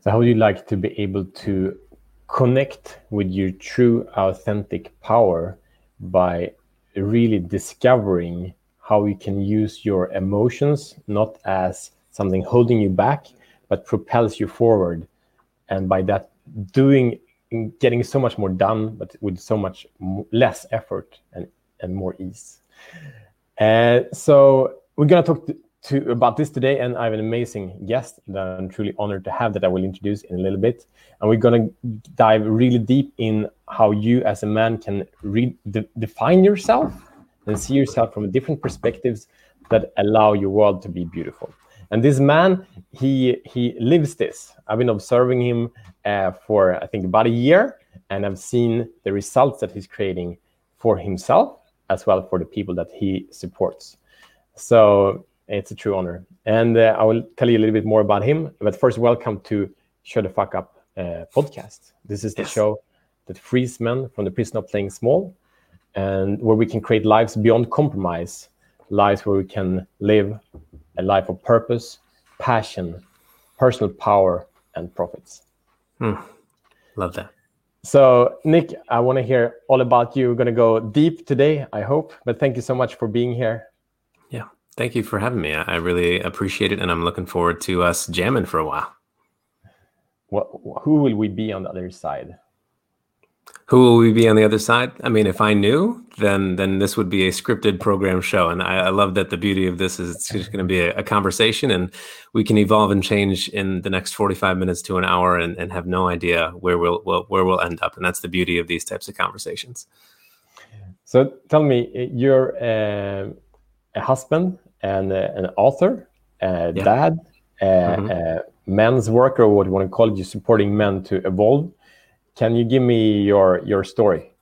So, how would you like to be able to connect with your true, authentic power by really discovering how you can use your emotions not as something holding you back, but propels you forward? And by that, doing getting so much more done, but with so much less effort and, and more ease. Uh, so we're going to talk to, about this today, and I have an amazing guest that I'm truly honored to have that I will introduce in a little bit. And we're going to dive really deep in how you, as a man, can re- de- yourself and see yourself from different perspectives that allow your world to be beautiful. And this man, he he lives this. I've been observing him uh, for I think about a year, and I've seen the results that he's creating for himself as well for the people that he supports. So it's a true honor. And uh, I will tell you a little bit more about him. But first, welcome to Show the Fuck Up uh, podcast. This is the yes. show that frees men from the prison of playing small and where we can create lives beyond compromise, lives where we can live a life of purpose, passion, personal power, and profits. Hmm. Love that. So, Nick, I want to hear all about you. We're going to go deep today, I hope. But thank you so much for being here. Thank you for having me. I really appreciate it, and I'm looking forward to us jamming for a while. What? Who will we be on the other side? Who will we be on the other side? I mean, if I knew, then then this would be a scripted program show, and I, I love that the beauty of this is it's just going to be a, a, conversation, and we can evolve and change in the next 45 minutes to an hour, and, and have no idea where we'll, we'll where we'll end up, and that's the beauty of these types of conversations. So, tell me, you're uh, a husband and uh, an author, a yeah. dad, mm-hmm. a men's worker, or what you want to call it, you're supporting men to evolve. Can you give me your your story?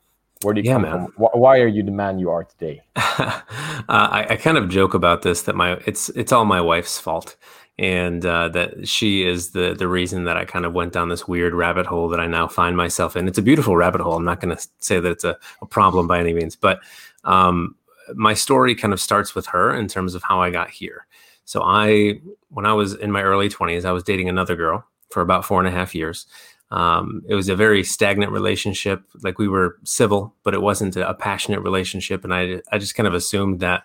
Where do you yeah, come man. from? Why are you the man you are today? uh, I, I, kind of joke about this that my it's it's all my wife's fault, and uh, that she is the the reason that I kind of went down this weird rabbit hole that I now find myself in. It's a beautiful rabbit hole. I'm not going to say that it's a, a problem by any means, but um, my story kind of starts with her in terms of how I got here. So I, when I was in my early 20s, I was dating another girl for about four and a half years. Um, it was a very stagnant relationship. Like we were civil, but it wasn't a, a passionate relationship. And I, I just kind of assumed that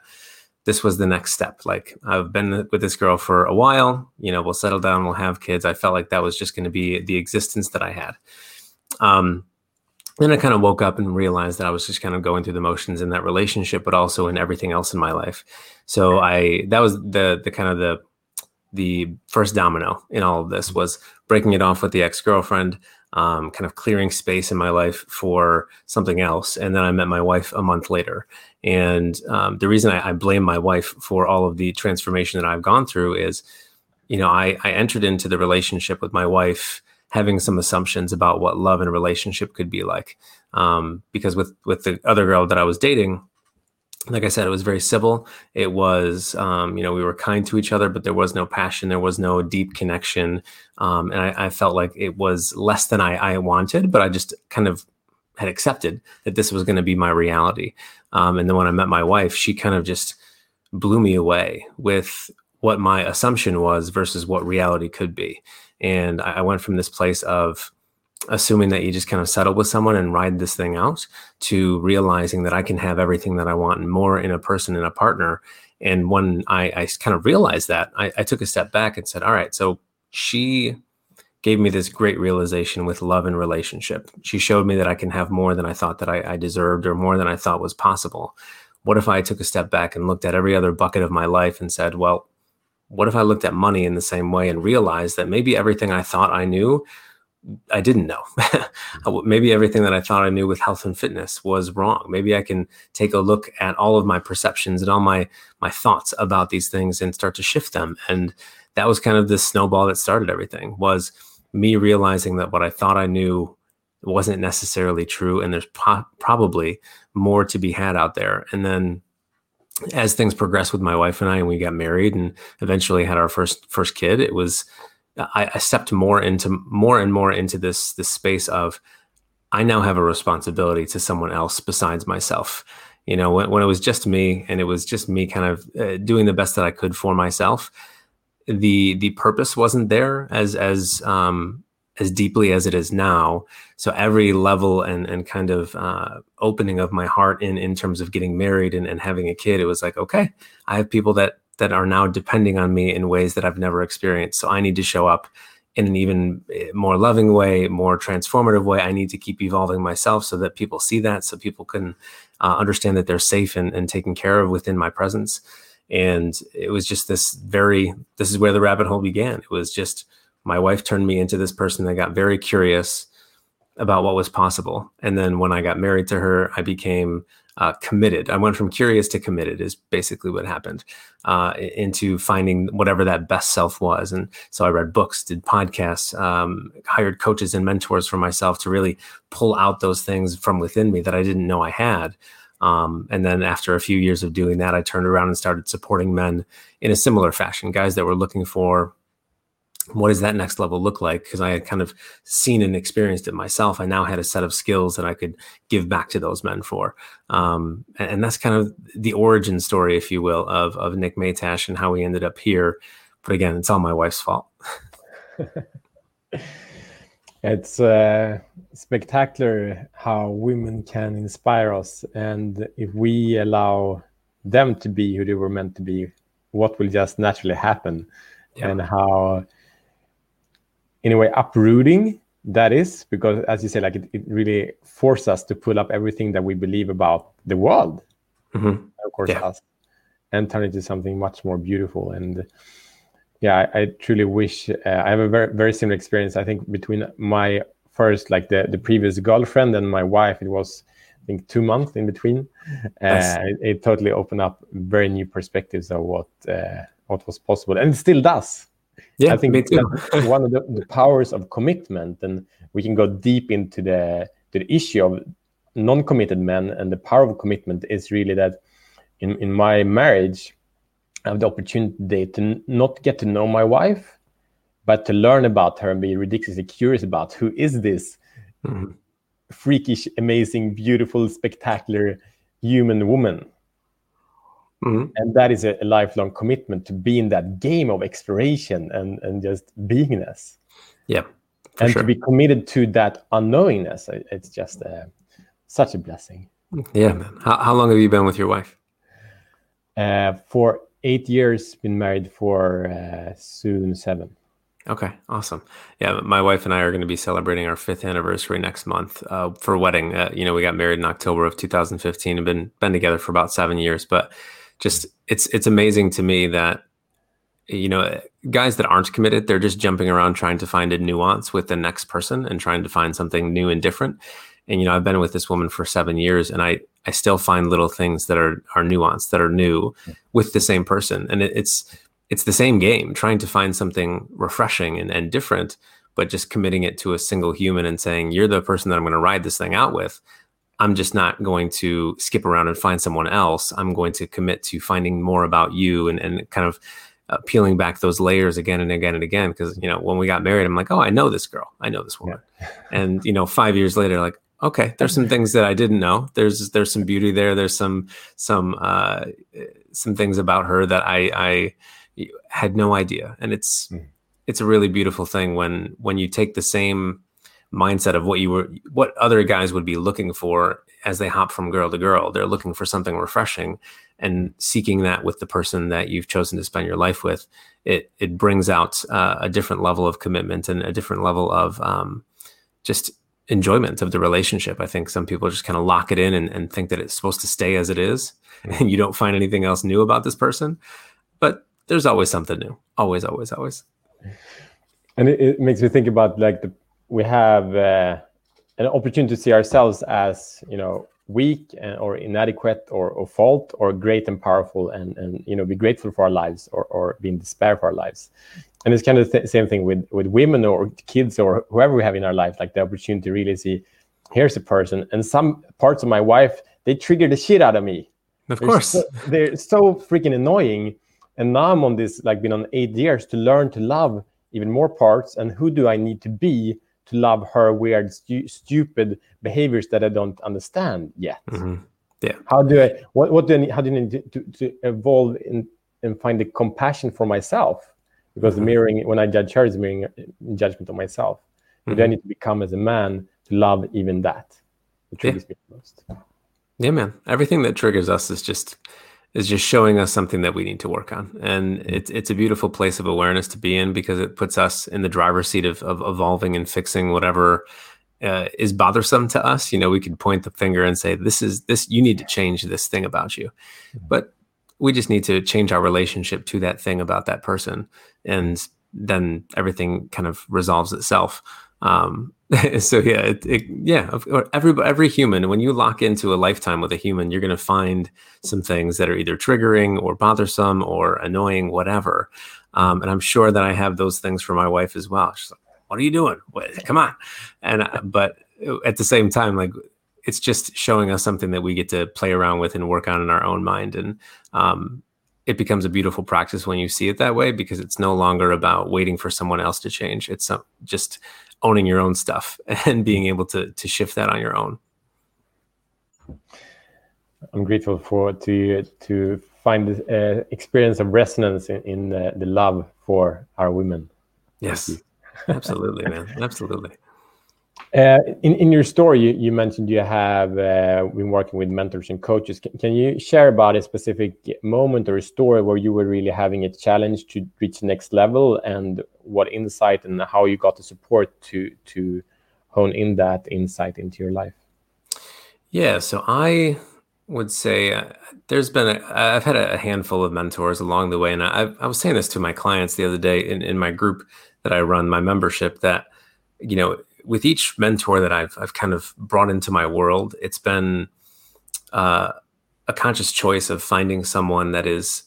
this was the next step. Like I've been with this girl for a while, you know, we'll settle down, we'll have kids. I felt like that was just going to be the existence that I had. Um, then I kind of woke up and realized that I was just kind of going through the motions in that relationship, but also in everything else in my life. So I that was the the kind of the the first domino in all of this was breaking it off with the ex girlfriend, um, kind of clearing space in my life for something else, and then I met my wife a month later. And um, the reason I, I blame my wife for all of the transformation that I've gone through is, you know, I, I entered into the relationship with my wife having some assumptions about what love and relationship could be like. Um, because with with the other girl that I was dating, like I said, it was very civil. It was, um, you know, we were kind to each other, but there was no passion. There was no deep connection. Um, and I, I, felt like it was less than I, I, wanted, but I just kind of had accepted that this was going to be my reality. Um, and then when I met my wife, she kind of just blew me away with what my assumption was versus what reality could be. And I, went from this place of assuming that you just kind of settle with someone and ride this thing out to realizing that I can have everything that I want and more in a person and a partner. And when I, I kind of realized that, I, I took a step back and said, all right, so she gave me this great realization with love and relationship. She showed me that I can have more than I thought that I, I, deserved or more than I thought was possible. What if I took a step back and looked at every other bucket of my life and said, well, what if I looked at money in the same way and realized that maybe everything I thought I knew, I didn't know. Mm-hmm. maybe everything that I thought I knew with health and fitness was wrong. Maybe I can take a look at all of my perceptions and all my my thoughts about these things and start to shift them. And that was kind of the snowball that started everything. Was me realizing that what I thought I knew wasn't necessarily true, and there's po- probably more to be had out there. And then as things progressed with my wife and I, and we got married and eventually had our first first kid, it was I, I stepped more into more and more into this this space of I now have a responsibility to someone else besides myself. You know, when, when it was just me and it was just me kind of uh, doing the best that I could for myself, the the purpose wasn't there as as um, as deeply as it is now. So every level and and kind of uh, opening of my heart in in terms of getting married and, and having a kid, it was like, okay, I have people that that are now depending on me in ways that I've never experienced. So I need to show up in an even eh, more loving way, more transformative way. I need to keep evolving myself so that people see that, so people can uh, understand that they're safe and, and taken care of within my presence. And it was just this very, this is where the rabbit hole began. It was just my wife turned me into this person that got very curious about what was possible. And then when I got married to her, I became uh, committed. I went from curious to committed, is basically what happened, uh, into finding whatever that best self was. And so I read books, did podcasts, um, hired coaches and mentors for myself to really pull out those things from within me that I didn't know I had. Um, and then after a few years of doing that, I turned around and started supporting men in a similar fashion, guys that were looking for what does that next level look like? Because I had kind of seen and experienced it myself. I now had a set of skills that I could give back to those men for. Um, and, and, that's kind of the origin story, if you will, of, of Nick Matiash and how we ended up here. But again, it's all my wife's fault. it's uh, spectacular how women can inspire us. And if we allow them to be who they were meant to be, what will just naturally happen? Yeah. And how in a way uprooting that is because as you say like it, it really forces us to pull up everything that we believe about the world. Mm-hmm. of course yeah. us and turn it into something much more beautiful. And yeah i, I truly wish uh, i have a very very similar experience i think between my first like the, the previous girlfriend and my wife. It was i think two months in between. Uh, it, it, totally opened up very new perspectives of what uh, what was possible and it still does yeah, I think one of the, the, powers of commitment, and we can go deep into the the issue of non-committed men, and the power of commitment is really that in in my marriage, I have the opportunity to not get to know my wife, but to learn about her and be ridiculously curious about who is this mm-hmm. freakish, amazing, beautiful, spectacular human woman Mm-hmm. And that is a, a, lifelong commitment to be in that game of exploration and, and just beingness. Yeah. And sure. to be committed to that unknowingness, it's just uh, such a blessing. Yeah, man. How, how long have you been with your wife? Uh, for eight years, been married for uh, soon seven. Okay, awesome. Yeah, my wife and I are going to be celebrating our fifth anniversary next month uh, for a wedding. Uh, you know, we got married in October of 2015 and been been together for about seven years. But just it's it's amazing to me that you know guys that aren't committed they're just jumping around trying to find a nuance with the next person and trying to find something new and different. And you know i've been with this woman for seven years and i i still find little things that are are nuanced that are new with the same person. And it, it's it's the same game trying to find something refreshing and, and different but just committing it to a single human and saying you're the person that i'm going to ride this thing out with I'm just not going to skip around and find someone else. I'm going to commit to finding more about you and, and kind of uh, peeling back those layers again and again and again. Because, you know, when we got married, I'm like, oh, I know this girl. I know this woman. Yeah. and, you know, five years later, like, okay, there's some things that I didn't know. There's, there's some beauty there. There's some, some, uh, some things about her that I, I had no idea. And it's, mm. it's a really beautiful thing when, when you take the same, mindset of what you were what other guys would be looking for as they hop from girl to girl. They're looking for something refreshing and seeking that with the person that you've chosen to spend your life with it it brings out uh, a different level of commitment and a different level of um, just enjoyment of the relationship. I think some people just kind of lock it in and, and think that it's supposed to stay as it is and you don't find anything else new about this person. But there's always something new. Always always always. And it, it makes me think about like the we have uh, an opportunity to see ourselves as you know weak and, or inadequate or, or, fault or great and powerful and and you know be grateful for our lives or, or be in despair for our lives. And it's kind of the th- same thing with with women or kids or whoever we have in our life like the opportunity to really see here's a person. And some parts of my wife they trigger the shit out of me. Of they're course. so, they're so freaking annoying. And now i'm on this like been on eight years to learn to love even more parts and who do i need to be to love her weird, stu- stupid behaviors that I don't understand yet. Mm-hmm. Yeah. How do I? What? What do I need? How do I need to, to, to evolve in, and find the compassion for myself because mm-hmm. mirroring when I judge her is mirroring judgment of myself. Mm-hmm. But I need to become as a man to love even that. It triggers yeah. me most. Yeah, man. Everything that triggers us is just is just showing us something that we need to work on. And mm-hmm. it's it's a beautiful place of awareness to be in because it puts us in the driver's seat of, of evolving and fixing whatever uh, is bothersome to us. You know, we could point the finger and say, "This is this. You need to change this thing about you," mm-hmm. but we just need to change our relationship to that thing about that person, and then everything kind of resolves itself. Um, so yeah, it, it, yeah. Every every human, when you lock into a lifetime with a human, you're going to find some things that are either triggering or bothersome or annoying, whatever. Um, and I'm sure that I have those things for my wife as well. She's like, "What are you doing? Come on!" And uh, but at the same time, like it's just showing us something that we get to play around with and work on in our own mind, and um, it becomes a beautiful practice when you see it that way because it's no longer about waiting for someone else to change. It's just owning your own stuff and being able to to shift that on your own. I'm grateful for to to find this uh, experience of resonance in, in uh, the love for our women. Yes, absolutely, man, absolutely. Uh, in, in your story, you, mentioned you have uh, been working with mentors and coaches. Can, you share about a specific moment or a story where you were really having a challenge to reach the next level and what insight and how you got the support to, to hone in that insight into your life? Yeah, so I would say uh, there's been a, I've had a handful of mentors along the way. And I, I was saying this to my clients the other day in, in my group that I run, my membership, that, you know, with each mentor that I've I've kind of brought into my world, it's been uh, a conscious choice of finding someone that is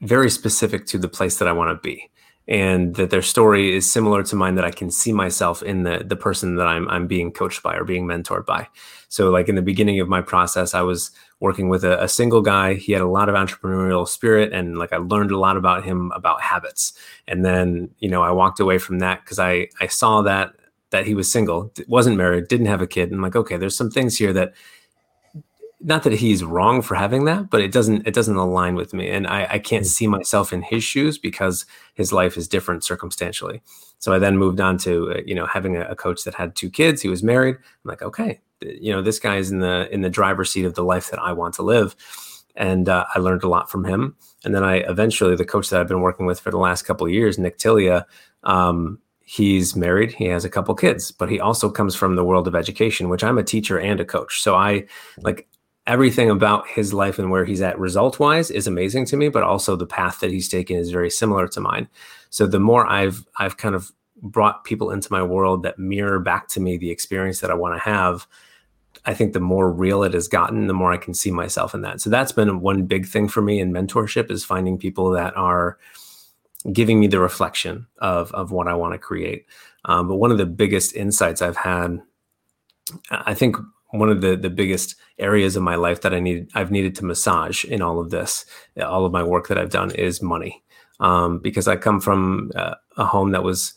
very specific to the place that I want to be, and that their story is similar to mine. That I can see myself in the the person that I'm I'm being coached by or being mentored by. So, like in the beginning of my process, I was working with a, a single guy. He had a lot of entrepreneurial spirit, and like I learned a lot about him about habits. And then, you know, I walked away from that because I I saw that that he was single, wasn't married, didn't have a kid. And I'm like, okay, there's some things here that not that he's wrong for having that, but it doesn't it doesn't align with me. And I, I can't see myself in his shoes because his life is different circumstantially. So I then moved on to uh, you know having a, a, coach that had two kids. He was married. I'm like, okay, you know this guy is in the in the driver's seat of the life that I want to live. And uh, I learned a lot from him. And then I eventually, the coach that I've been working with for the last couple of years, Nick Tilia, um, he's married he has a couple kids but he also comes from the world of education which i'm a teacher and a coach. So i like everything about his life and where he's at result wise is amazing to me but also the path that he's taken is very similar to mine. So the more i've i've kind of brought people into my world that mirror back to me the experience that i want to have i think the more real it has gotten the more i can see myself in that. So that's been one big thing for me in mentorship is finding people that are giving me the reflection of of what I want to create. Um, but one of the biggest insights I've had, I think one of the the biggest areas of my life that I need I've needed to massage in all of this, all of my work that I've done is money, um, because I come from uh, a home that was.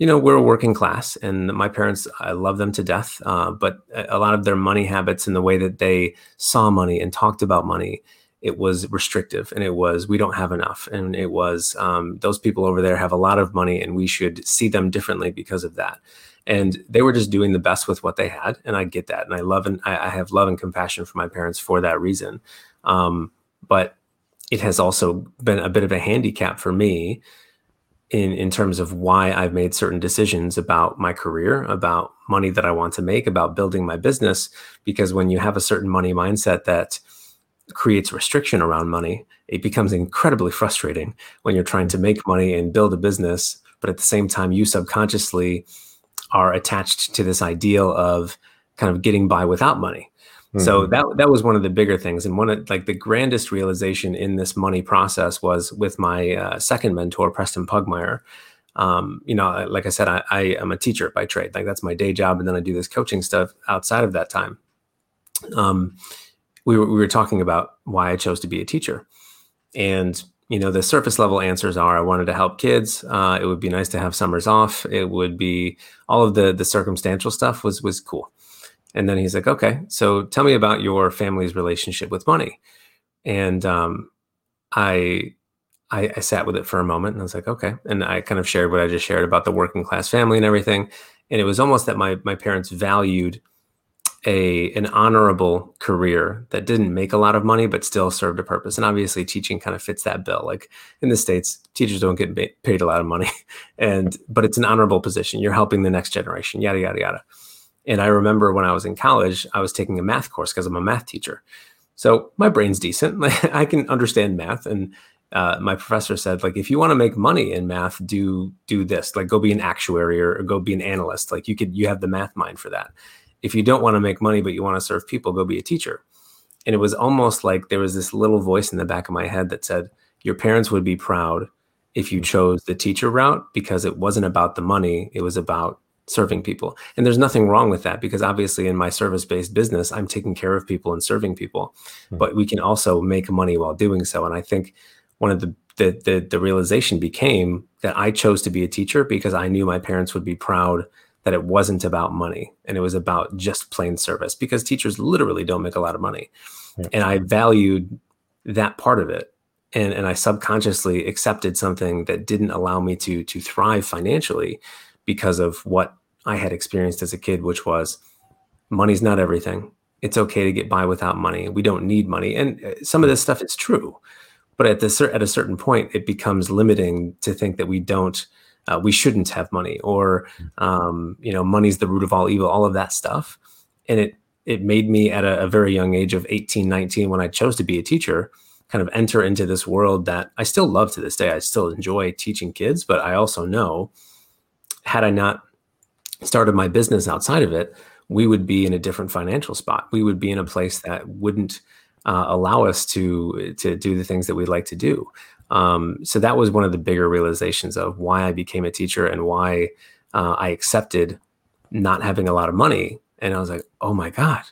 You know, we're a working class, and my parents, I love them to death. Uh, but a lot of their money habits and the way that they saw money and talked about money it was restrictive and it was we don't have enough. And it was um, those people over there have a lot of money and we should see them differently because of that. And they were just doing the best with what they had and i get that and i love and i, I have love and compassion for my parents for that reason. Um, but it has also been a bit of a handicap for me in in terms of why I've made certain decisions about my career, about money that I want to make, about building my business because when you have a certain money mindset that creates restriction around money, it becomes incredibly frustrating when you're trying to make money and build a business, but at the same time, you subconsciously are attached to this ideal of kind of getting by without money. Mm-hmm. So that that was one of the bigger things, and one of like the grandest realization in this money process was with my uh, second mentor, Preston Pugmire. Um, you know, like I said, I, I am a teacher by trade. Like that's my day job, and then I do this coaching stuff outside of that time. Um, we were, we were talking about why I chose to be a teacher. And, you know, the surface level answers are I wanted to help kids. Uh, it would be nice to have summers off. It would be all of the the circumstantial stuff was was cool. And then he's like, okay, so tell me about your family's relationship with money. And um, I I, I, sat with it for a moment and I was like, okay. And I kind of shared what I just shared about the working class family and everything. And it was almost that my my parents valued a an honorable career that didn't make a lot of money but still served a purpose. And obviously, teaching kind of fits that bill. Like in the states, teachers don't get paid a lot of money, and but it's an honorable position. You're helping the next generation. Yada yada yada. And I remember when I was in college, I was taking a math course because I'm a math teacher. So my brain's decent. I can understand math. And uh, my professor said, like, if you want to make money in math, do do this. Like, go be an actuary or, or go be an analyst. Like, you could you have the math mind for that. If you don't want to make money but you want to serve people, go be a teacher. And it was almost like there was this little voice in the back of my head that said, your parents would be proud if you chose the teacher route because it wasn't about the money; it was about serving people. And there's nothing wrong with that because obviously in my service-based business, I'm taking care of people and serving people. Mm-hmm. But we can also make money while doing so. And I think one of the, the the the realization became that I chose to be a teacher because I knew my parents would be proud that it wasn't about money and it was about just plain service because teachers literally don't make a lot of money. Yeah. And I valued that part of it. And, and I subconsciously accepted something that didn't allow me to to thrive financially because of what I had experienced as a kid, which was money's not everything. It's okay to get by without money. We don't need money. And uh, some of this stuff is true. But at the at a certain point, it becomes limiting to think that we don't, uh, we shouldn't have money, or um, you know, money's the root of all evil, all of that stuff. And it it made me at a, a very young age of 18, 19, when I chose to be a teacher, kind of enter into this world that I still love to this day. I still enjoy teaching kids, but I also know had I not started my business outside of it, we would be in a different financial spot. We would be in a place that wouldn't uh, allow us to to do the things that we'd like to do. Um, so that was one of the bigger realizations of why I became a teacher and why uh, I accepted not having a lot of money. And I was like, oh my god.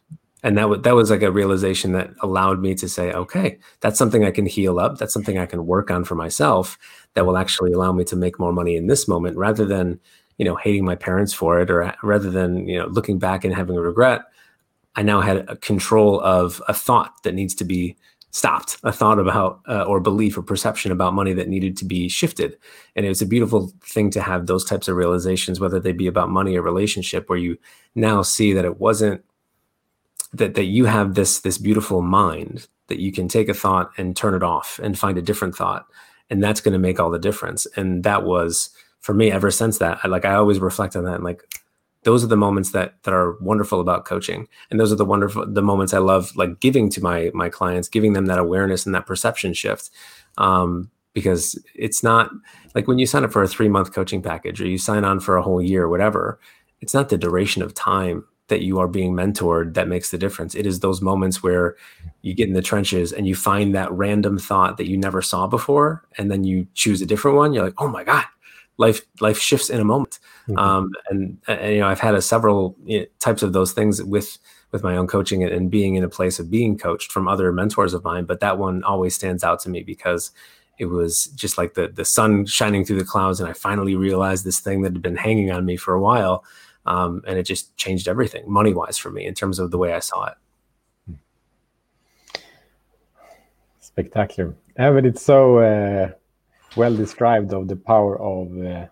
And that was that was like a realization that allowed me to say, okay, that's something I can heal up. That's something I can work on for myself. That will actually allow me to make more money in this moment, rather than you know hating my parents for it or rather than you know looking back and having a regret i now had a control of a thought that needs to be stopped a thought about uh, or belief or perception about money that needed to be shifted. And it was a beautiful thing to have those types of realizations whether they be about money or relationship where you now see that it wasn't that that you have this this beautiful mind that you can take a thought and turn it off and find a different thought. And that's going to make all the difference. And that was for me ever since that I, like i always reflect on that and like those are the moments that that are wonderful about coaching. And those are the wonderful the moments i love like giving to my my clients giving them that awareness and that perception shift. Um, because it's not like when you sign up for a three month coaching package or you sign on for a whole year or whatever it's not the duration of time that you are being mentored that makes the difference. It is those moments where you get in the trenches and you find that random thought that you never saw before and then you choose a different one. You're like oh my god life life shifts in a moment. Mm-hmm. Um, and, and, you know, I've had a several you know, types of those things with with my own coaching and, and being in a place of being coached from other mentors of mine. But that one always stands out to me because it was just like the the sun shining through the clouds, and I finally realized this thing that had been hanging on me for a while, um, and it just changed everything money wise for me in terms of the way I saw it. Spectacular, yeah, but it's so. Uh well described of the power of uh,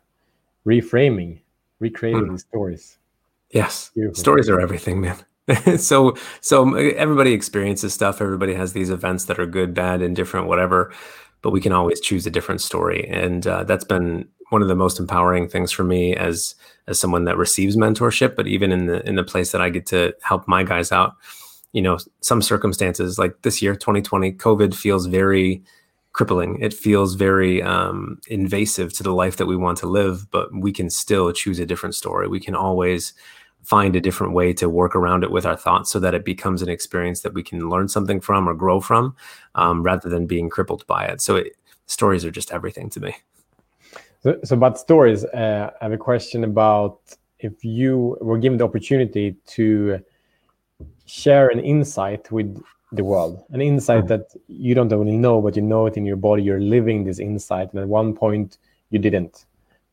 reframing, recreating mm. stories. Yes, Beautiful. stories are everything, man. so so everybody experiences stuff. Everybody has these events that are good, bad, indifferent, whatever. But we can always choose a different story, and uh, that's been one of the most empowering things for me as as someone that receives mentorship. But even in the in the place that I get to help my guys out, you know, some circumstances like this year, 2020, COVID feels very crippling. It feels very um, invasive to the life that we want to live, but we can still choose a different story. We can always find a different way to work around it with our thoughts so that it becomes an experience that we can learn something from or grow from um, rather than being crippled by it. So it, stories are just everything to me. So, so about stories, uh, I have a question about if you were given the opportunity to share an insight with the world an insight mm. that you don't only know but you know it in your body you're living this insight and at one point you didn't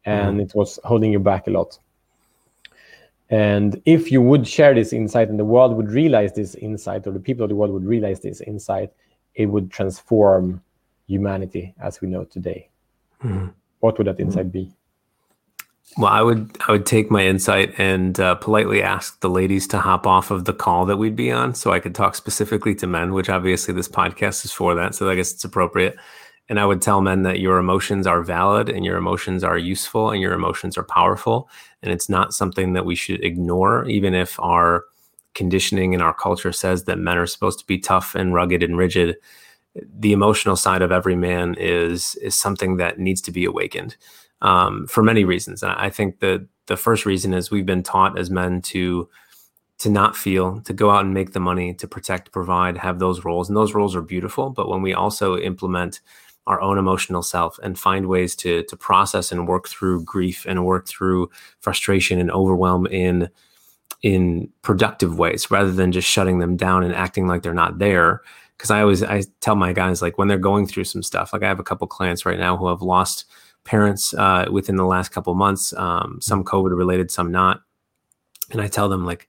and mm. it was holding you back a lot and if you would share this insight and the world would realize this insight or the people of the world would realize this insight it would transform humanity as we know today. Mm-hmm. What would that insight be? Well, I would I would take my insight and uh, politely ask the ladies to hop off of the call that we'd be on, so I could talk specifically to men. Which obviously this podcast is for that, so I guess it's appropriate. And I would tell men that your emotions are valid and your emotions are useful and your emotions are powerful, and it's not something that we should ignore, even if our conditioning in our culture says that men are supposed to be tough and rugged and rigid the emotional side of every man is is something that needs to be awakened um, for many reasons. And I think that the first reason is we've been taught as men to to not feel, to go out and make the money, to protect, provide, have those roles, and those roles are beautiful. But when we also implement our own emotional self and find ways to to process and work through grief and work through frustration and overwhelm in in productive ways rather than just shutting them down and acting like they're not there because I always I tell my guys like when they're going through some stuff. Like I have a couple clients right now who have lost parents uh, within the last couple months, um, some COVID related, some not, and I tell them like,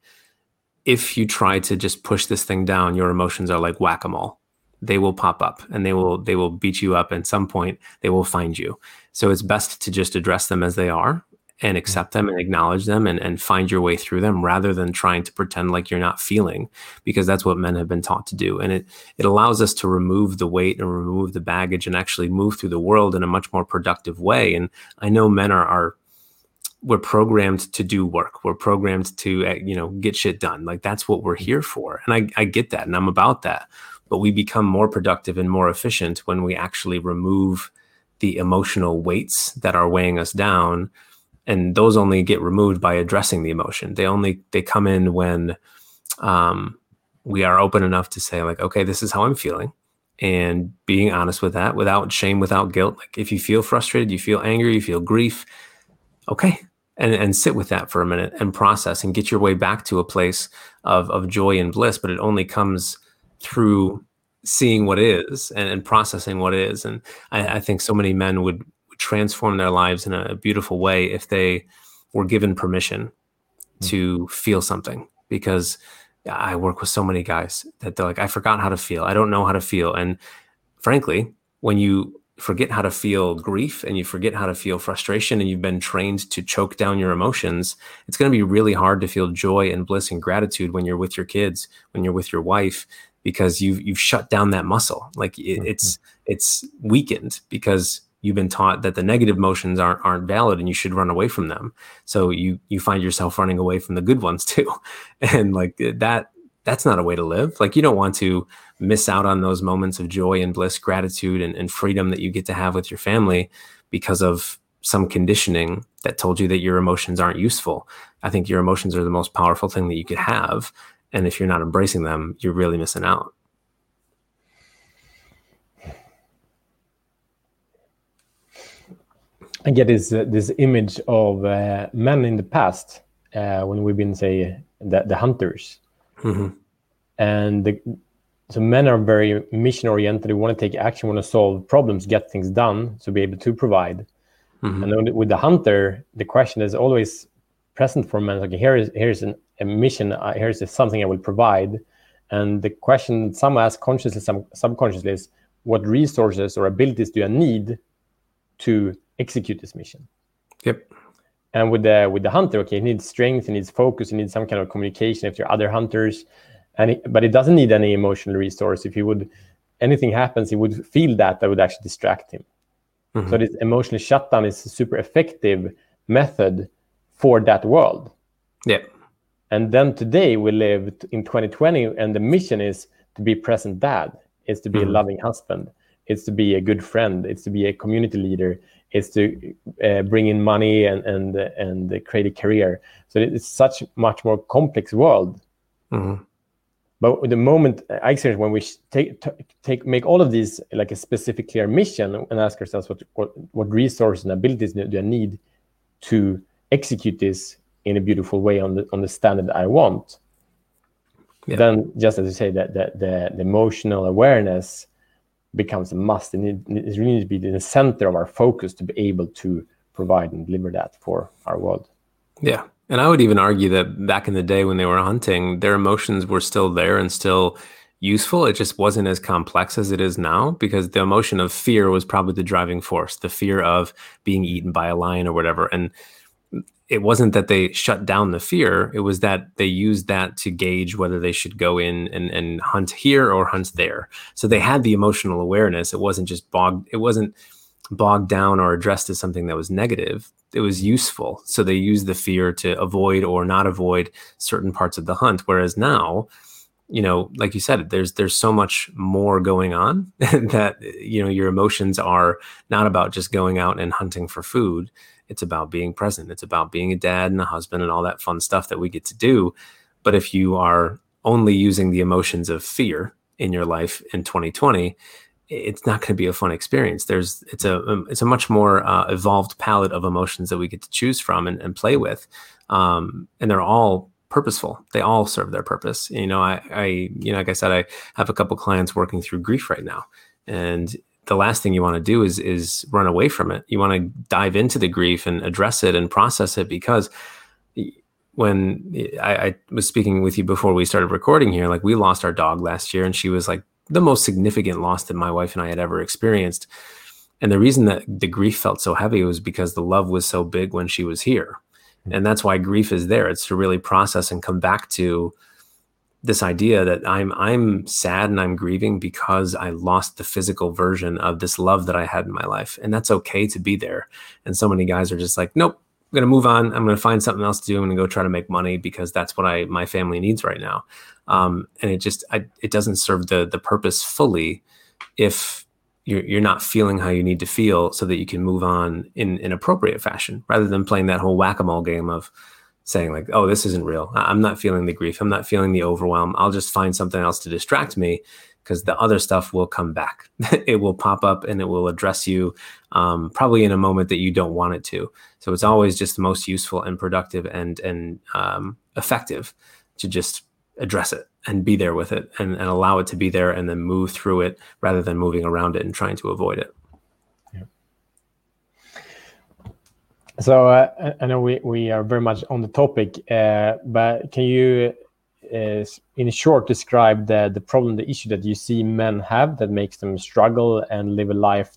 if you try to just push this thing down, your emotions are like whack a mole. They will pop up and they will they will beat you up. At some point, they will find you. So it's best to just address them as they are and mm-hmm. accept them and acknowledge them and, and find your way through them rather than trying to pretend like you're not feeling because that's what men have been taught to do. And it it allows us to remove the weight and remove the baggage and actually move through the world in a much more productive way. And i know men are are we're programmed to do work. We're programmed to eh, you know get shit done. Like that's what we're mm-hmm. here for. And i i get that and i'm about that. But we become more productive and more efficient when we actually remove the emotional weights that are weighing us down and those only get removed by addressing the emotion. They only they come in when um, we are open enough to say like okay this is how i'm feeling and being honest with that without shame without guilt. Like if you feel frustrated you feel angry you feel grief okay and and sit with that for a minute and process and get your way back to a place of of joy and bliss. But it only comes through seeing what is and, and processing what is. And I, I think so many men would transform their lives in a beautiful way if they were given permission mm-hmm. to feel something because I work with so many guys that they're like, I forgot how to feel. I don't know how to feel. And frankly, when you forget how to feel grief and you forget how to feel frustration and you've been trained to choke down your emotions, it's going to be really hard to feel joy and bliss and gratitude when you're with your kids, when you're with your wife, because you've you've shut down that muscle. Like it, mm-hmm. it's it's weakened because you've been taught that the negative emotions aren't aren't valid and you should run away from them. So you you find yourself running away from the good ones too. And like eh, that that's not a way to live. Like you don't want to miss out on those moments of joy and bliss gratitude and, and freedom that you get to have with your family because of some conditioning that told you that your emotions aren't useful. I think your emotions are the most powerful thing that you could have. And if you're not embracing them you're really missing out I get this uh, this image of uh, men in the past uh, when we've been say the, the hunters, mm-hmm. and the, so men are very mission oriented. They want to take action, want to solve problems, get things done, to be able to provide. Mm-hmm. And then with the hunter, the question is always present for men. Like here is here's an, a mission. Uh, here's something I will provide. And the question some ask consciously, some subconsciously is, what resources or abilities do I need to execute this mission. Yep. And with the with the hunter, okay, he needs strength, he needs focus, he needs some kind of communication if there are other hunters, and it, but it doesn't need any emotional resource. If he would anything happens, he would feel that that would actually distract him. Mm-hmm. So this emotional shutdown is a super effective method for that world. Yeah. And then today we live in 2020, and the mission is to be present dad, is to be mm-hmm. a loving husband, it's to be a good friend, it's to be a community leader, is to uh, bring in money and and and create a career. So it's such much more complex world. Mm-hmm. But the moment I experience when we take take make all of these like a specific clear mission and ask ourselves what what, what resources and abilities do I need to execute this in a beautiful way on the on the standard I want. Yeah. Then, just as you say, that the, the, the emotional awareness becomes a must and it, really needs to be the center of our focus to be able to provide and deliver that for our world yeah and i would even argue that back in the day when they were hunting their emotions were still there and still useful. It just wasn't as complex as it is now because the emotion of fear was probably the driving force, the fear of being eaten by a lion or whatever. And it wasn't that they shut down the fear, it was that they used that to gauge whether they should go in and, and hunt here or hunt there. So they had the emotional awareness. It wasn't just bogged, it wasn't bogged down or addressed as something that was negative. It was useful. So they used the fear to avoid or not avoid certain parts of the hunt. Whereas now, you know like you said there's there's so much more going on that you know your emotions are not about just going out and hunting for food it's about being present. It's about being a dad and a husband and all that fun stuff that we get to do. But if you are only using the emotions of fear in your life in 2020 it's not going to be a fun experience. There's it's a um, it's a much more uh, evolved palette of emotions that we get to choose from and, and play with. Um, and they're all purposeful. They all serve their purpose. You know, I, I, you know, like I said, I have a couple clients working through grief right now, and the last thing you want to do is is run away from it. You want to dive into the grief and address it and process it because when I, I was speaking with you before we started recording here, like we lost our dog last year, and she was like the most significant loss that my wife and I had ever experienced. And the reason that the grief felt so heavy was because the love was so big when she was here hmm. and that's why grief is there it's to really process and come back to this idea that i'm i'm sad and i'm grieving because i lost the physical version of this love that i had in my life and that's okay to be there. And so many guys are just like nope i'm to move on. I'm going to find something else to do. I'm to go try to make money because that's what i my family needs right now. Um, and it just I, it doesn't serve the the purpose fully if you're, you're not feeling how you need to feel so that you can move on in an appropriate fashion rather than playing that whole whack-a-mole game of saying like oh this isn't real. I'm not feeling the grief. I'm not feeling the overwhelm. I'll just find something else to distract me because the other stuff will come back. It will pop up and it will address you um, probably in a moment that you don't want it to. So it's always just the most useful and productive and and um, effective to just address it and be there with it and, and allow it to be there and then move through it rather than moving around it and trying to avoid it. So uh, I know we, we are very much on the topic, uh, but can you, uh, in short, describe the, the problem, the issue that you see men have that makes them struggle and live a life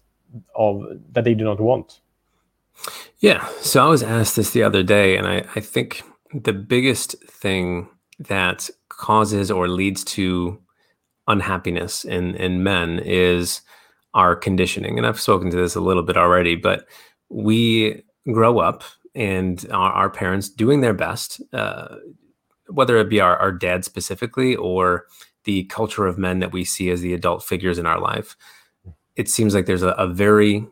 of that they do not want? Yeah. So I was asked this the other day, and I, I think the biggest thing that causes or leads to unhappiness in in men is our conditioning and i've spoken to this a little bit already but we grow up and our, our parents doing their best uh, whether it be our, our dad specifically or the culture of men that we see as the adult figures in our life it seems like there's a, a very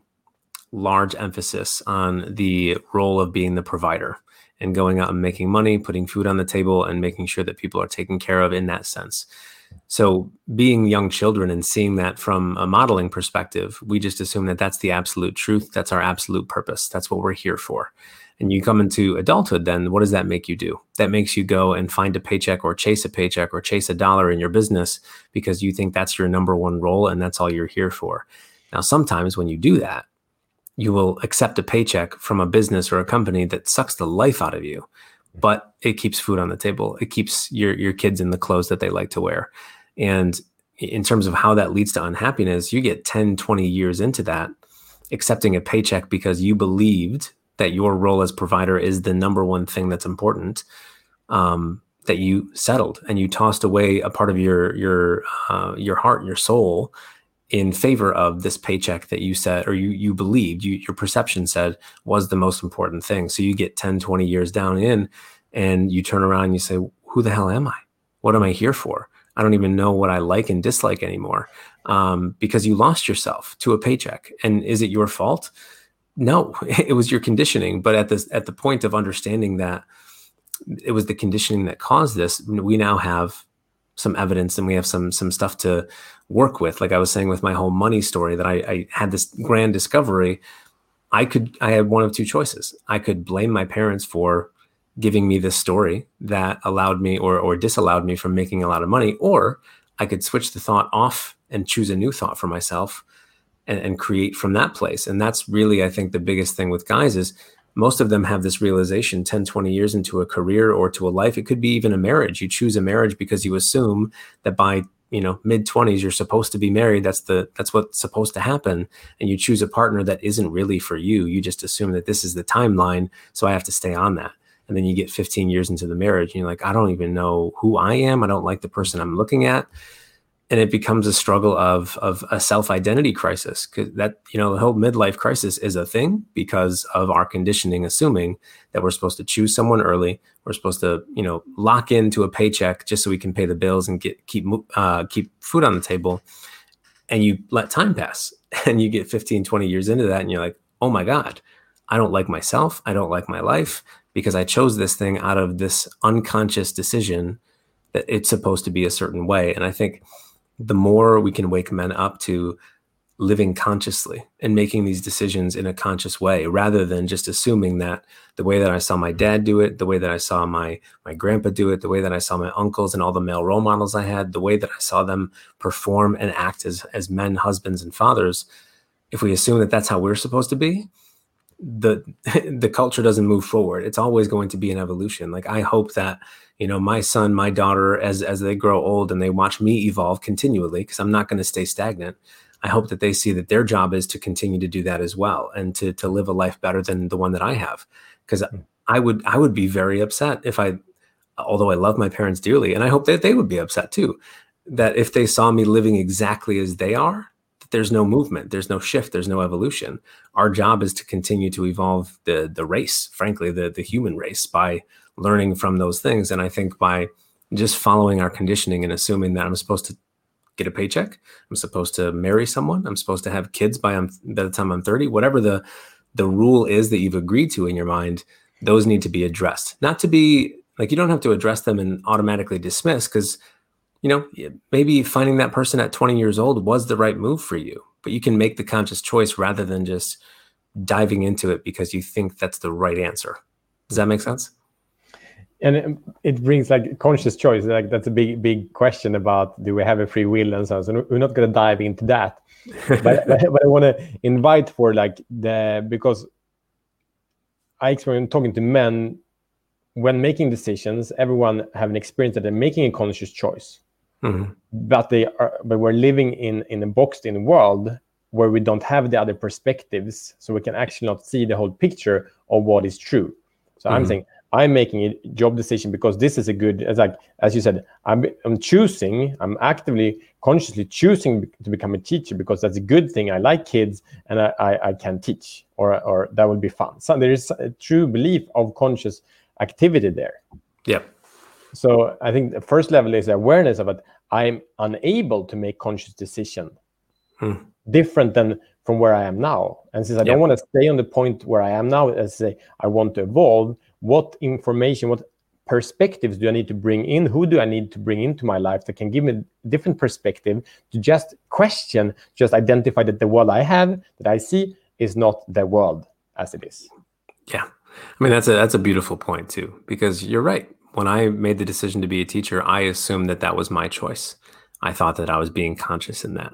large emphasis on the role of being the provider and going out and making money, putting food on the table, and making sure that people are taken care of in that sense. So, being young children and seeing that from a modeling perspective, we just assume that that's the absolute truth. That's our absolute purpose. That's what we're here for. And you come into adulthood, then what does that make you do? That makes you go and find a paycheck or chase a paycheck or chase a dollar in your business because you think that's your number one role and that's all you're here for. Now, sometimes when you do that, you will accept a paycheck from a business or a company that sucks the life out of you but it keeps food on the table. It keeps your your kids in the clothes that they like to wear. And in terms of how that leads to unhappiness you get 10 20 years into that accepting a paycheck because you believed that your role as provider is the number one thing that's important um, that you settled and you tossed away a part of your your uh, your heart your soul in favor of this paycheck that you said or you you believed you, your perception said was the most important thing. So you get 10 20 years down in and you turn around and you say who the hell am i? What am i here for? I don't even know what i like and dislike anymore. Um, because you lost yourself to a paycheck. And is it your fault? No it was your conditioning. But at this at the point of understanding that it was the conditioning that caused this we now have some evidence and we have some some stuff to work with. Like I was saying with my whole money story, that I, I had this grand discovery. I could I had one of two choices. I could blame my parents for giving me this story that allowed me or or disallowed me from making a lot of money, or I could switch the thought off and choose a new thought for myself and, and create from that place. And that's really, I think, the biggest thing with guys is most of them have this realization 10 20 years into a career or to a life it could be even a marriage you choose a marriage because you assume that by you know mid 20s you're supposed to be married. That's the that's what's supposed to happen. And you choose a partner that isn't really for you. You just assume that this is the timeline so i have to stay on that. And then you get 15 years into the marriage and you're like i don't even know who i am. I don't like the person i'm looking at and it becomes a struggle of of a self identity crisis because that you know the whole midlife crisis is a thing because of our conditioning assuming that we're supposed to choose someone early we're supposed to you know lock into a paycheck just so we can pay the bills and get keep uh, keep food on the table. And you let time pass and you get 15 20 years into that and you're like oh my god i don't like myself i don't like my life because i chose this thing out of this unconscious decision that it's supposed to be a certain way. And i think the more we can wake men up to living consciously and making these decisions in a conscious way rather than just assuming that the way that I saw my dad do it, the way that I saw my my grandpa do it, the way that I saw my uncles and all the male role models I had, the way that I saw them perform and act as as men, husbands and fathers, if we assume that that's how we're supposed to be, the the culture doesn't move forward. It's always going to be an evolution. Like I hope that you know my son my daughter as as they grow old and they watch me evolve continually because i'm not going to stay stagnant i hope that they see that their job is to continue to do that as well and to to live a life better than the one that i have because mm. i would i would be very upset if i although i love my parents dearly and i hope that they would be upset too that if they saw me living exactly as they are that there's no movement there's no shift there's no evolution our job is to continue to evolve the the race frankly the the human race by learning from those things. And I think by just following our conditioning and assuming that I'm supposed to get a paycheck, I'm supposed to marry someone, I'm supposed to have kids by, I'm, by the time I'm 30, whatever the the rule is that you've agreed to in your mind, those need to be addressed. Not to be like you don't have to address them and automatically dismiss because you know maybe finding that person at 20 years old was the right move for you, but you can make the conscious choice rather than just diving into it because you think that's the right answer. Does that make sense? And it, brings like conscious choice like that's a big big question about do we have a free will and so on so we're not going to dive into that but, but i want to invite for like the because i experience talking to men when making decisions everyone have an experience that they're making a conscious choice mm-hmm. but they are but we're living in in a boxed in world where we don't have the other perspectives so we can actually not see the whole picture of what is true so mm-hmm. i'm saying I'm making a job decision because this is a good, as like as you said, I'm I'm choosing, I'm actively, consciously choosing to become a teacher because that's a good thing. I like kids and I I, I can teach, or or that would be fun. So there is a true belief of conscious activity there. Yeah. So I think the first level is awareness of it. I'm unable to make conscious decision, hmm. different than from where I am now. And since I don't want to stay on the point where I am now, as say I want to evolve what information, what perspectives do I need to bring in? Who do I need to bring into my life that can give me a different perspective to just question, just identify that the world I have, that I see, is not the world as it is. Yeah. I mean that's a that's a beautiful point too because you're right. When I made the decision to be a teacher, I assumed that that was my choice. I thought that I was being conscious in that.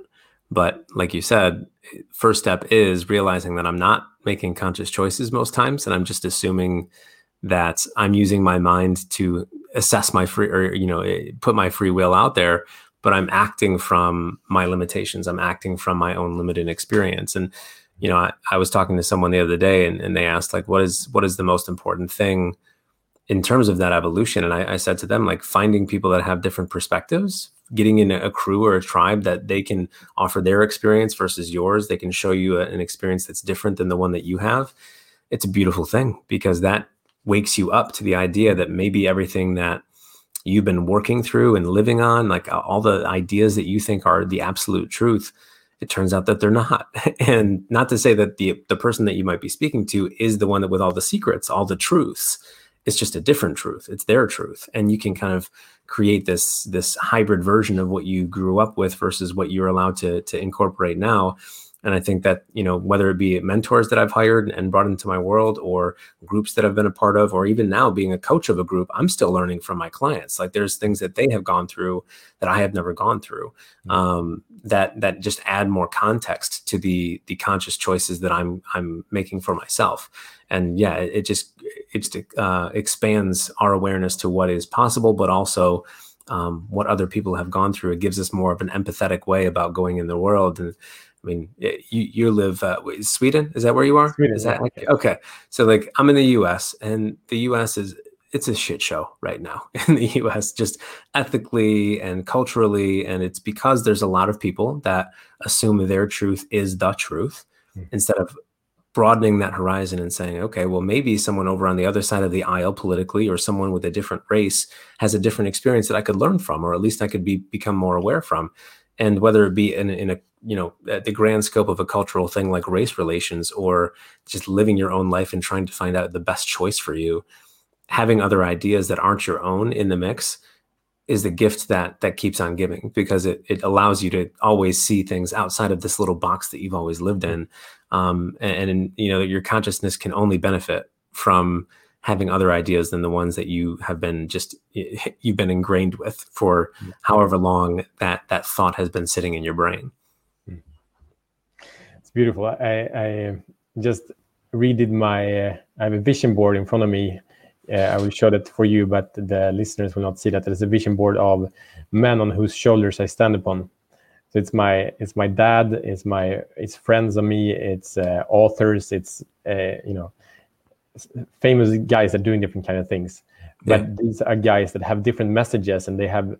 But like you said, first step is realizing that I'm not making conscious choices most times and I'm just assuming that I'm using my mind to assess my free or you know eh, put my free will out there but I'm acting from my limitations. I'm acting from my own limited experience. And you know I, I was talking to someone the other day and, and they asked like what is what is the most important thing in terms of that evolution? And I, I said to them like finding people that have different perspectives getting in a crew or a tribe that they can offer their experience versus yours. They can show you a, an experience that's different than the one that you have. It's a beautiful thing because that wakes you up to the idea that maybe everything that you've been working through and living on, like all the ideas that you think are the absolute truth, it turns out that they're not. and not to say that the the person that you might be speaking to is the one that with all the secrets, all the truths. It's just a different truth. It's their truth. And you can kind of create this this hybrid version of what you grew up with versus what you're allowed to to incorporate now and I think that, you know, whether it be mentors that I've hired and brought into my world or groups that I've been a part of, or even now being a coach of a group, I'm still learning from my clients. Like there's things that they have gone through that I have never gone through mm-hmm. um, that, that just add more context to the, the conscious choices that I'm, I'm making for myself. And yeah, it, it just, it just uh, expands our awareness to what is possible, but also um, what other people have gone through. It gives us more of an empathetic way about going in the world. And I mean, you you live uh, Sweden. Is that where you are? Sweden. Is that okay. okay? So like I'm in the U.S. and the U.S. is it's a shit show right now in the US, just ethically and culturally. And it's because there's a lot of people that assume their truth is the truth mm. instead of broadening that horizon and saying, okay, well, maybe someone over on the other side of the aisle politically or someone with a different race has a different experience that I could learn from, or at least I could be become more aware from. And whether it be in, in a, you know, at the grand scope of a cultural thing like race relations or just living your own life and trying to find out the best choice for you, having other ideas that aren't your own in the mix is the gift that that keeps on giving because it, it allows you to always see things outside of this little box that you've always lived in. Um, and, and you know your consciousness can only benefit from having other ideas than the ones that you have been just you've been ingrained with for however long that that thought has been sitting in your brain. It's beautiful. I i just redid my uh, i have a vision board in front of me. Uh, I will show that for you, but the listeners will not see that. There's a vision board of men on whose shoulders I stand upon. So it's my it's my dad, it's my it's friends of me, it's uh, authors, it's uh, you know famous guys that are doing different kind of things. But yeah. these are guys that have different messages, and they have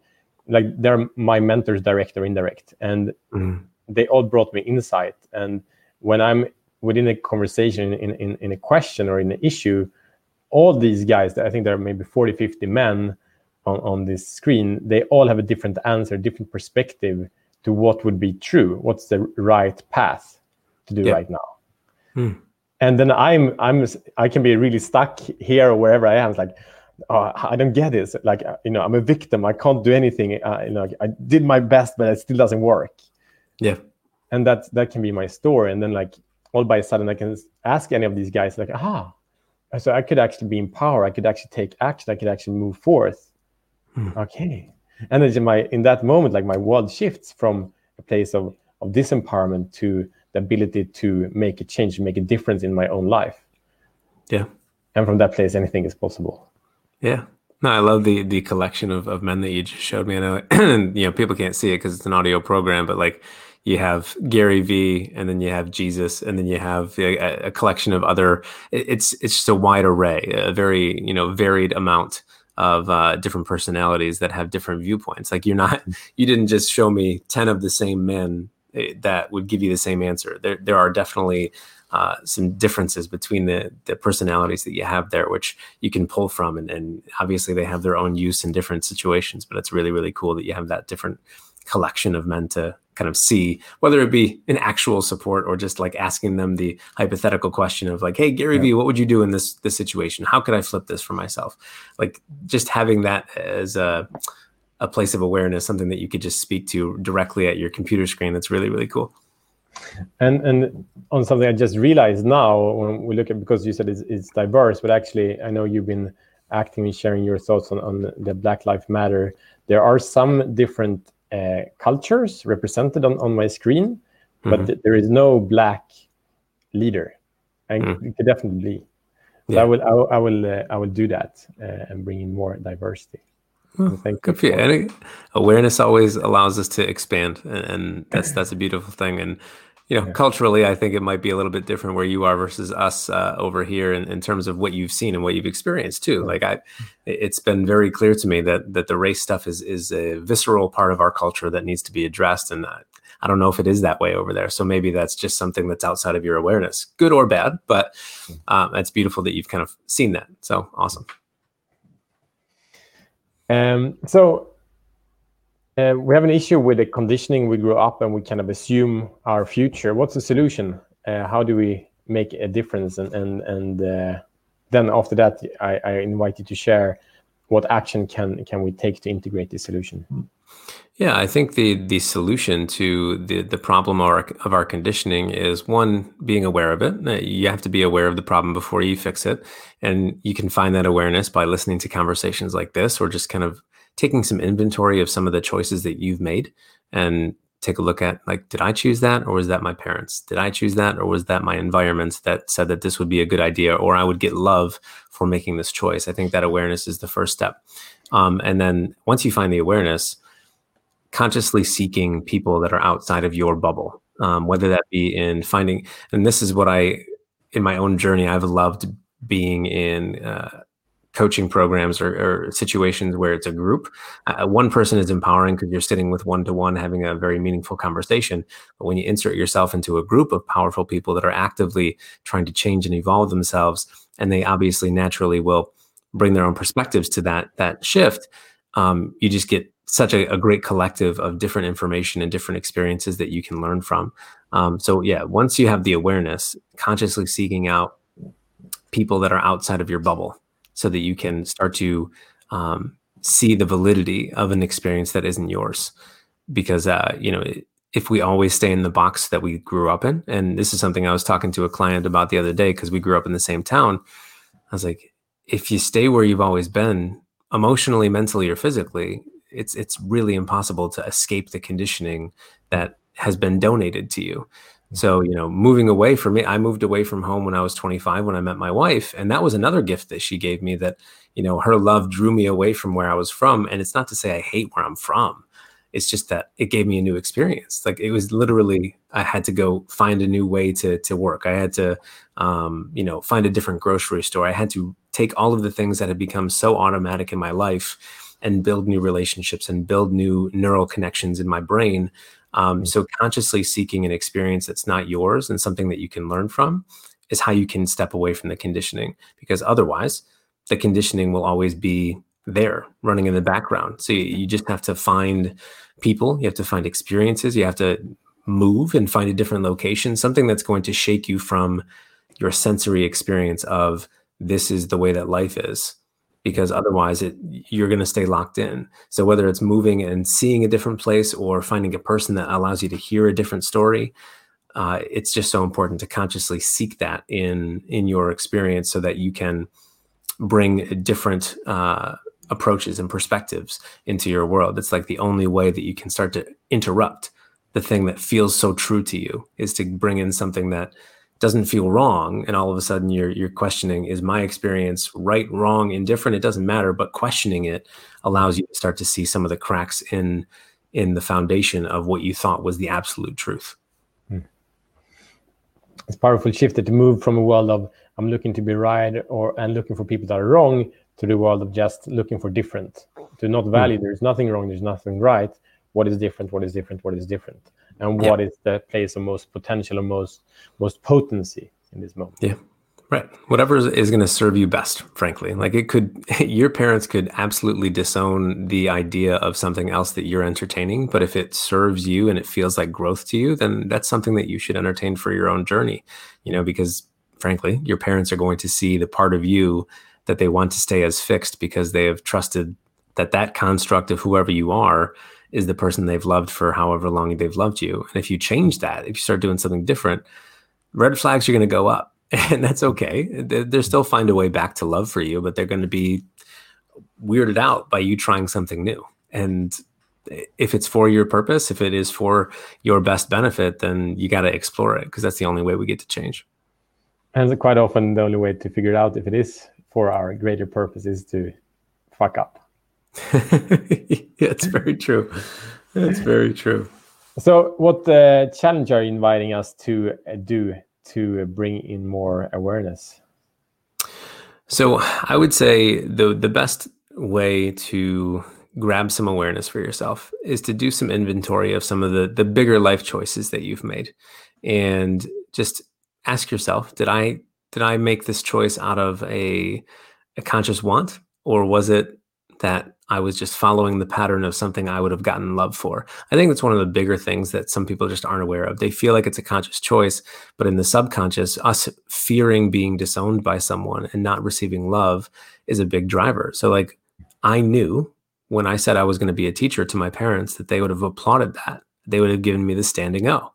like they're my mentors, direct or indirect, and mm. they all brought me insight. And when I'm within a conversation, in, in, in a question or in an issue, all these guys, I think there are maybe 40, 50 men on, on this screen, they all have a different answer, different perspective to what would be true. What's the right path to do right now? Hmm. And then I'm, I'm, I can be really stuck here or wherever I am. It's like, oh, I don't get this. Like, uh, you know, I'm a victim. I can't do anything. Uh, you know, I did my best, but it still doesn't work. Yeah. And that that can be my story. And then like all by a sudden, I can ask any of these guys, like, ah, so I could actually be in power. I could actually take action. I could actually move forth. Hmm. Okay. And then in my in that moment, like my world shifts from a place of of disempowerment to the ability to make a change, make a difference in my own life. Yeah. And from that place, anything is possible. Yeah. No, I love the the collection of, of men that you just showed me. I know, you know, people can't see it because it's an audio program, but like you have Gary V, and then you have Jesus, and then you have a, a collection of other. It's it's just a wide array, a very you know varied amount of uh, different personalities that have different viewpoints. Like you're not, you didn't just show me ten of the same men that would give you the same answer. There there are definitely uh, some differences between the the personalities that you have there, which you can pull from, and, and obviously they have their own use in different situations. But it's really really cool that you have that different collection of men to kind of see whether it be an actual support or just like asking them the hypothetical question of like hey gary yeah. vee what would you do in this this situation how could i flip this for myself like just having that as a a place of awareness something that you could just speak to directly at your computer screen that's really really cool and and on something i just realized now when we look at because you said it's, it's diverse but actually i know you've been actively sharing your thoughts on, on the black lives matter there are some different uh, cultures represented on, on my screen, mm-hmm. but th- there is no black leader. And mm. it definitely. So yeah. I will, I will, I will, uh, I will do that uh, and bring in more diversity. Well, thank good for you. And awareness always allows us to expand, and, and that's that's a beautiful thing. And you know, yeah. culturally, I think it might be a little bit different where you are versus us uh, over here in, in terms of what you've seen and what you've experienced too. Like I, it's been very clear to me that that the race stuff is is a visceral part of our culture that needs to be addressed, and I, I don't know if it is that way over there. So maybe that's just something that's outside of your awareness, good or bad. But um, it's beautiful that you've kind of seen that. So awesome. Um. So uh, we have an issue with the conditioning we grew up and we kind of assume our future. What's the solution? Uh, how do we make a difference? And and and uh, then after that, I, I invite you to share what action can can we take to integrate this solution. Yeah, I think the the solution to the the problem of our, of our conditioning is one being aware of it. You have to be aware of the problem before you fix it, and you can find that awareness by listening to conversations like this, or just kind of taking some inventory of some of the choices that you've made and take a look at like, did I choose that or was that my parents? Did I choose that or was that my environment that said that this would be a good idea or I would get love for making this choice? I think that awareness is the first step. Um, and then once you find the awareness, consciously seeking people that are outside of your bubble, um, whether that be in finding, and this is what I, in my own journey, I've loved being in uh, coaching programs or, or, situations where it's a group. Uh, one person is empowering because you're sitting with one to one having a very meaningful conversation. But when you insert yourself into a group of powerful people that are actively trying to change and evolve themselves, and they obviously naturally will bring their own perspectives to that that shift, um, you just get such a, a, great collective of different information and different experiences that you can learn from. Um, so yeah, once you have the awareness, consciously seeking out people that are outside of your bubble, so that you can start to um, see the validity of an experience that isn't yours. Because uh, you know, if we always stay in the box that we grew up in, and this is something I was talking to a client about the other day because we grew up in the same town. I was like, if you stay where you've always been, emotionally, mentally, or physically, it's it's really impossible to escape the conditioning that has been donated to you. Mm-hmm. So, you know, moving away from me, I moved away from home when I was 25 when I met my wife. And that was another gift that she gave me that, you know, her love drew me away from where I was from. And it's not to say I hate where I'm from. It's just that it gave me a new experience. Like it was literally, I had to go find a new way to to work. I had to, um, you know, find a different grocery store. I had to take all of the things that had become so automatic in my life and build new relationships and build new neural connections in my brain. Um, mm-hmm. so consciously seeking an experience that's not yours and something that you can learn from is how you can step away from the conditioning because otherwise the conditioning will always be there running in the background. So you, you just have to find people, you have to find experiences, you have to move and find a different location, something that's going to shake you from your sensory experience of this is the way that life is because otherwise it you're going to stay locked in. So whether it's moving and seeing a different place or finding a person that allows you to hear a different story uh, it's just so important to consciously seek that in in your experience so that you can bring different uh, approaches and perspectives into your world. It's like the only way that you can start to interrupt the thing that feels so true to you is to bring in something that doesn't feel wrong and all of a sudden you're you're questioning is my experience right wrong indifferent? It doesn't matter but questioning it allows you to start to see some of the cracks in in the foundation of what you thought was the absolute truth. Hmm. it's powerful shift to move from a world of i'm looking to be right or and looking for people that are wrong to the world of just looking for different to not value. Hmm. there's nothing wrong there's nothing right. What is different? What is different? What is different and what yeah. is the place of most potential or most most potency in this moment? Yeah. Right. Whatever is, is going to serve you best frankly. Like it could your parents could absolutely disown the idea of something else that you're entertaining but if it serves you and it feels like growth to you then that's something that you should entertain for your own journey you know because frankly your parents are going to see the part of you that they want to stay as fixed because they have trusted that that construct of whoever you are is the person they've loved for however long they've loved you. And if you change that, if you start doing something different, red flags are going to go up. And that's okay. They'll still find a way back to love for you, but they're going to be weirded out by you trying something new. And if it's for your purpose, if it is for your best benefit, then you got to explore it because that's the only way we get to change. And quite often, the only way to figure out if it is for our greater purpose is to fuck up. it's very true. It's very true. So, what uh, challenge are you inviting us to uh, do to bring in more awareness? So, I would say the the best way to grab some awareness for yourself is to do some inventory of some of the the bigger life choices that you've made, and just ask yourself: Did I did I make this choice out of a a conscious want, or was it that I was just following the pattern of something I would have gotten love for. I think that's one of the bigger things that some people just aren't aware of. They feel like it's a conscious choice, but in the subconscious, us fearing being disowned by someone and not receiving love is a big driver. So, like, I knew when I said I was going to be a teacher to my parents that they would have applauded that. They would have given me the standing O.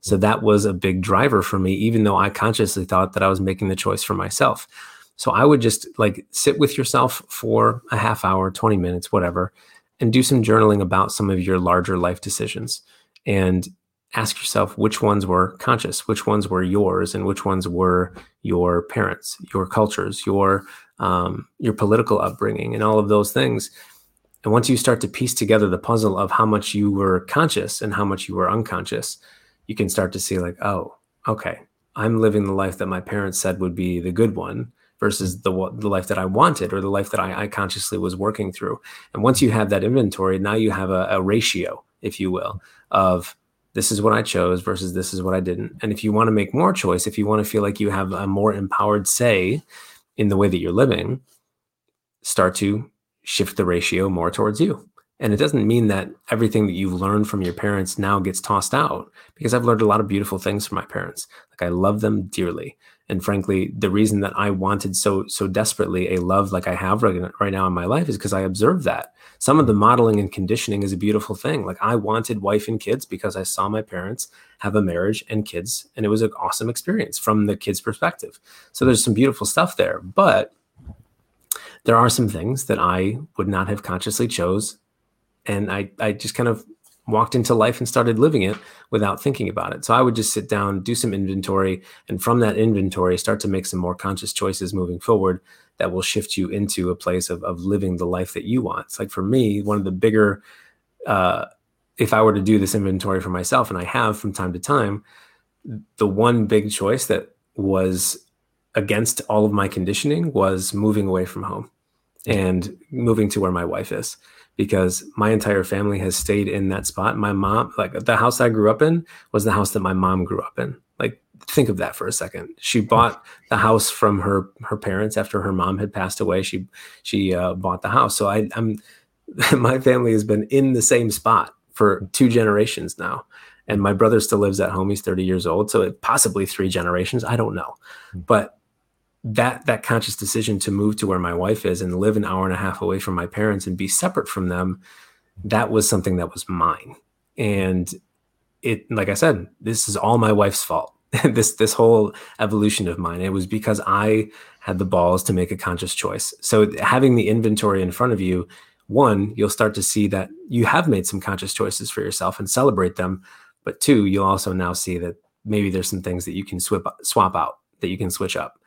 So that was a big driver for me, even though I consciously thought that I was making the choice for myself. So I would just like sit with yourself for a half hour, 20 minutes, whatever, and do some journaling about some of your larger life decisions and ask yourself which ones were conscious, which ones were yours, and which ones were your parents, your cultures, your um, your political upbringing, and all of those things. And once you start to piece together the puzzle of how much you were conscious and how much you were unconscious, you can start to see like, oh, okay, I'm living the life that my parents said would be the good one versus the the life that I wanted or the life that I, I consciously was working through. And once you have that inventory, now you have a, a ratio, if you will, of this is what I chose versus this is what I didn't. And if you want to make more choice, if you want to feel like you have a more empowered say in the way that you're living, start to shift the ratio more towards you. And it doesn't mean that everything that you've learned from your parents now gets tossed out because I've learned a lot of beautiful things from my parents. Like I love them dearly. And frankly, the reason that I wanted so so desperately a love like I have right, right now in my life is because I observed that. Some of the modeling and conditioning is a beautiful thing. Like I wanted wife and kids because I saw my parents have a marriage and kids, and it was an awesome experience from the kids' perspective. So there's some beautiful stuff there. But there are some things that I would not have consciously chose and I I just kind of walked into life and started living it without thinking about it. So I would just sit down, do some inventory, and from that inventory, start to make some more conscious choices moving forward that will shift you into a place of, of living the life that you want. It's like for me, one of the bigger, uh, if I were to do this inventory for myself, and I have from time to time, the one big choice that was against all of my conditioning was moving away from home and moving to where my wife is because my entire family has stayed in that spot. My mom, like the house I grew up in, was the house that my mom grew up in. Like, think of that for a second. She bought the house from her her parents after her mom had passed away. She she uh, bought the house. So I, I'm my family has been in the same spot for two generations now. And my brother still lives at home. He's 30 years old. So it, possibly three generations. I don't know. Hmm. But that that conscious decision to move to where my wife is and live an hour and a half away from my parents and be separate from them that was something that was mine. And it like i said this is all my wife's fault. This this whole evolution of mine it was because i had the balls to make a conscious choice. So having the inventory in front of you one you'll start to see that you have made some conscious choices for yourself and celebrate them. But two you'll also now see that maybe there's some things that you can swap swap out that you can switch up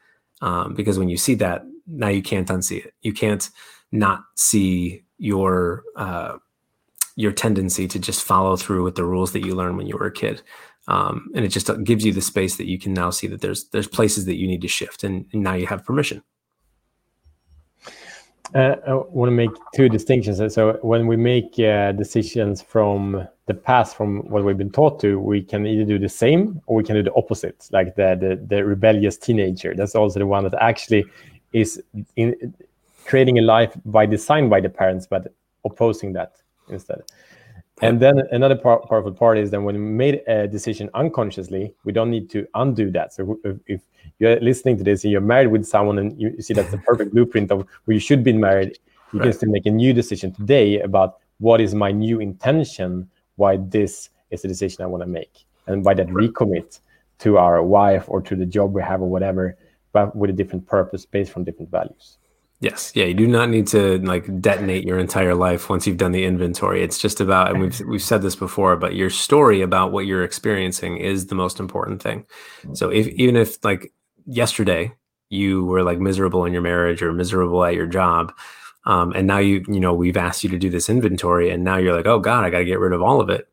um, because when you see that now you can't unsee it. You can't not see your uh, your tendency to just follow through with the rules that you learned when you were a kid. Um, and it just gives you the space that you can now see that there's there's places that you need to shift and, and now you have permission. Uh, I want to make two distinctions. So when we make uh, decisions from the path from what we've been taught to, we can either do the same or we can do the opposite, like the the, the rebellious teenager. That's also the one that actually is in creating a life by design by the parents, but opposing that instead. And then another part, powerful part is that when we made a decision unconsciously, we don't need to undo that. So if, if you're listening to this and you're married with someone and you see that's the perfect blueprint of where you should be married, you right. can still make a new decision today about what is my new intention, why this is the decision I want to make. And by that, recommit to our wife or to the job we have or whatever, but with a different purpose based from different values. Yes. Yeah. You do not need to like detonate your entire life once you've done the inventory. It's just about, and we've, we've said this before, but your story about what you're experiencing is the most important thing. So if, even if like yesterday you were like miserable in your marriage or miserable at your job, um, and now you, you know, we've asked you to do this inventory and now you're like, oh God, I got to get rid of all of it.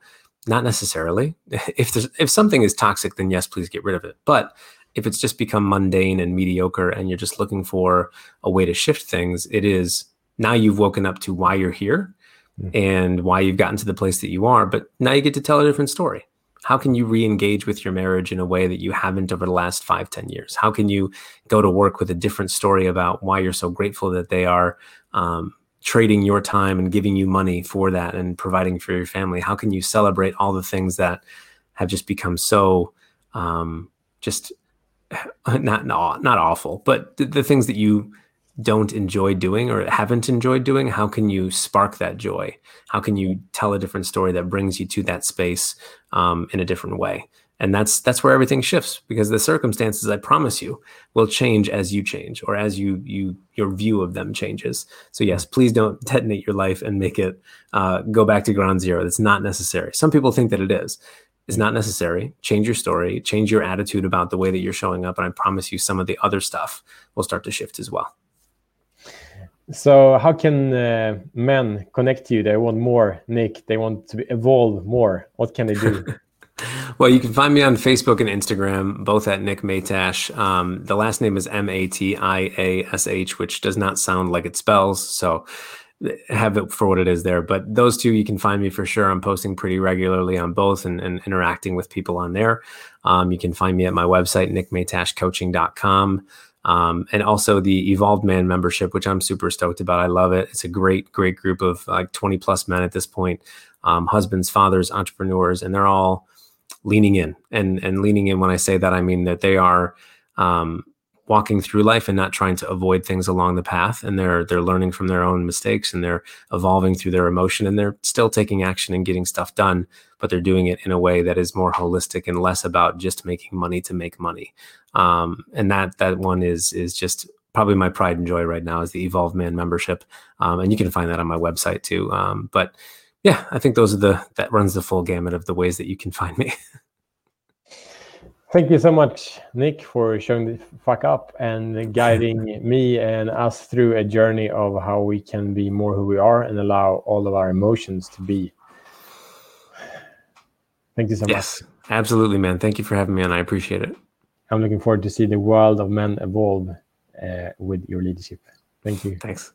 Not necessarily. If there's, if something is toxic, then yes, please get rid of it. But if it's just become mundane and mediocre and you're just looking for a way to shift things, it is now you've woken up to why you're here mm-hmm. and why you've gotten to the place that you are. But now you get to tell a different story. How can you re engage with your marriage in a way that you haven't over the last five, ten years? How can you go to work with a different story about why you're so grateful that they are um, trading your time and giving you money for that and providing for your family? How can you celebrate all the things that have just become so um, just not not not awful, but the, the, things that you don't enjoy doing or haven't enjoyed doing, how can you spark that joy? How can you tell a different story that brings you to that space um, in a different way? And that's that's where everything shifts because the circumstances i promise you will change as you change or as you you your view of them changes. So yes please don't detonate your life and make it uh, go back to ground zero. That's not necessary. Some people think that it is. It's not necessary. Change your story. Change your attitude about the way that you're showing up. And i promise you some of the other stuff will start to shift as well. So how can uh, men connect to you? They want more nick. They want to evolve more. What can they do well, you can find me on Facebook and Instagram, both at Nick Matiash. Um, the last name is M A T I A S H, which does not sound like it spells. So have it for what it is there. But those two, you can find me for sure. I'm posting pretty regularly on both and, and interacting with people on there. Um, you can find me at my website, nickmatiashcoaching.com. Um, and also the Evolved Man membership, which I'm super stoked about. I love it. It's a great, great group of like 20 plus men at this point, um, husbands, fathers, entrepreneurs, and they're all leaning in. And and leaning in when i say that i mean that they are um, walking through life and not trying to avoid things along the path. And they're they're learning from their own mistakes and they're evolving through their emotion and they're still taking action and getting stuff done but they're doing it in a way that is more holistic and less about just making money to make money. Um, and that that one is is just probably my pride and joy right now is the evolved man membership. Um, and you can find that on my website too. Um, but yeah, I think those are the that runs the full gamut of the ways that you can find me. Thank you so much, Nick, for showing the fuck up and guiding me and us through a journey of how we can be more who we are and allow all of our emotions to be. Thank you so yes, much. Yes, absolutely, man. Thank you for having me on. I appreciate it. I'm looking forward to see the world of men evolve uh, with your leadership. Thank you. Thanks.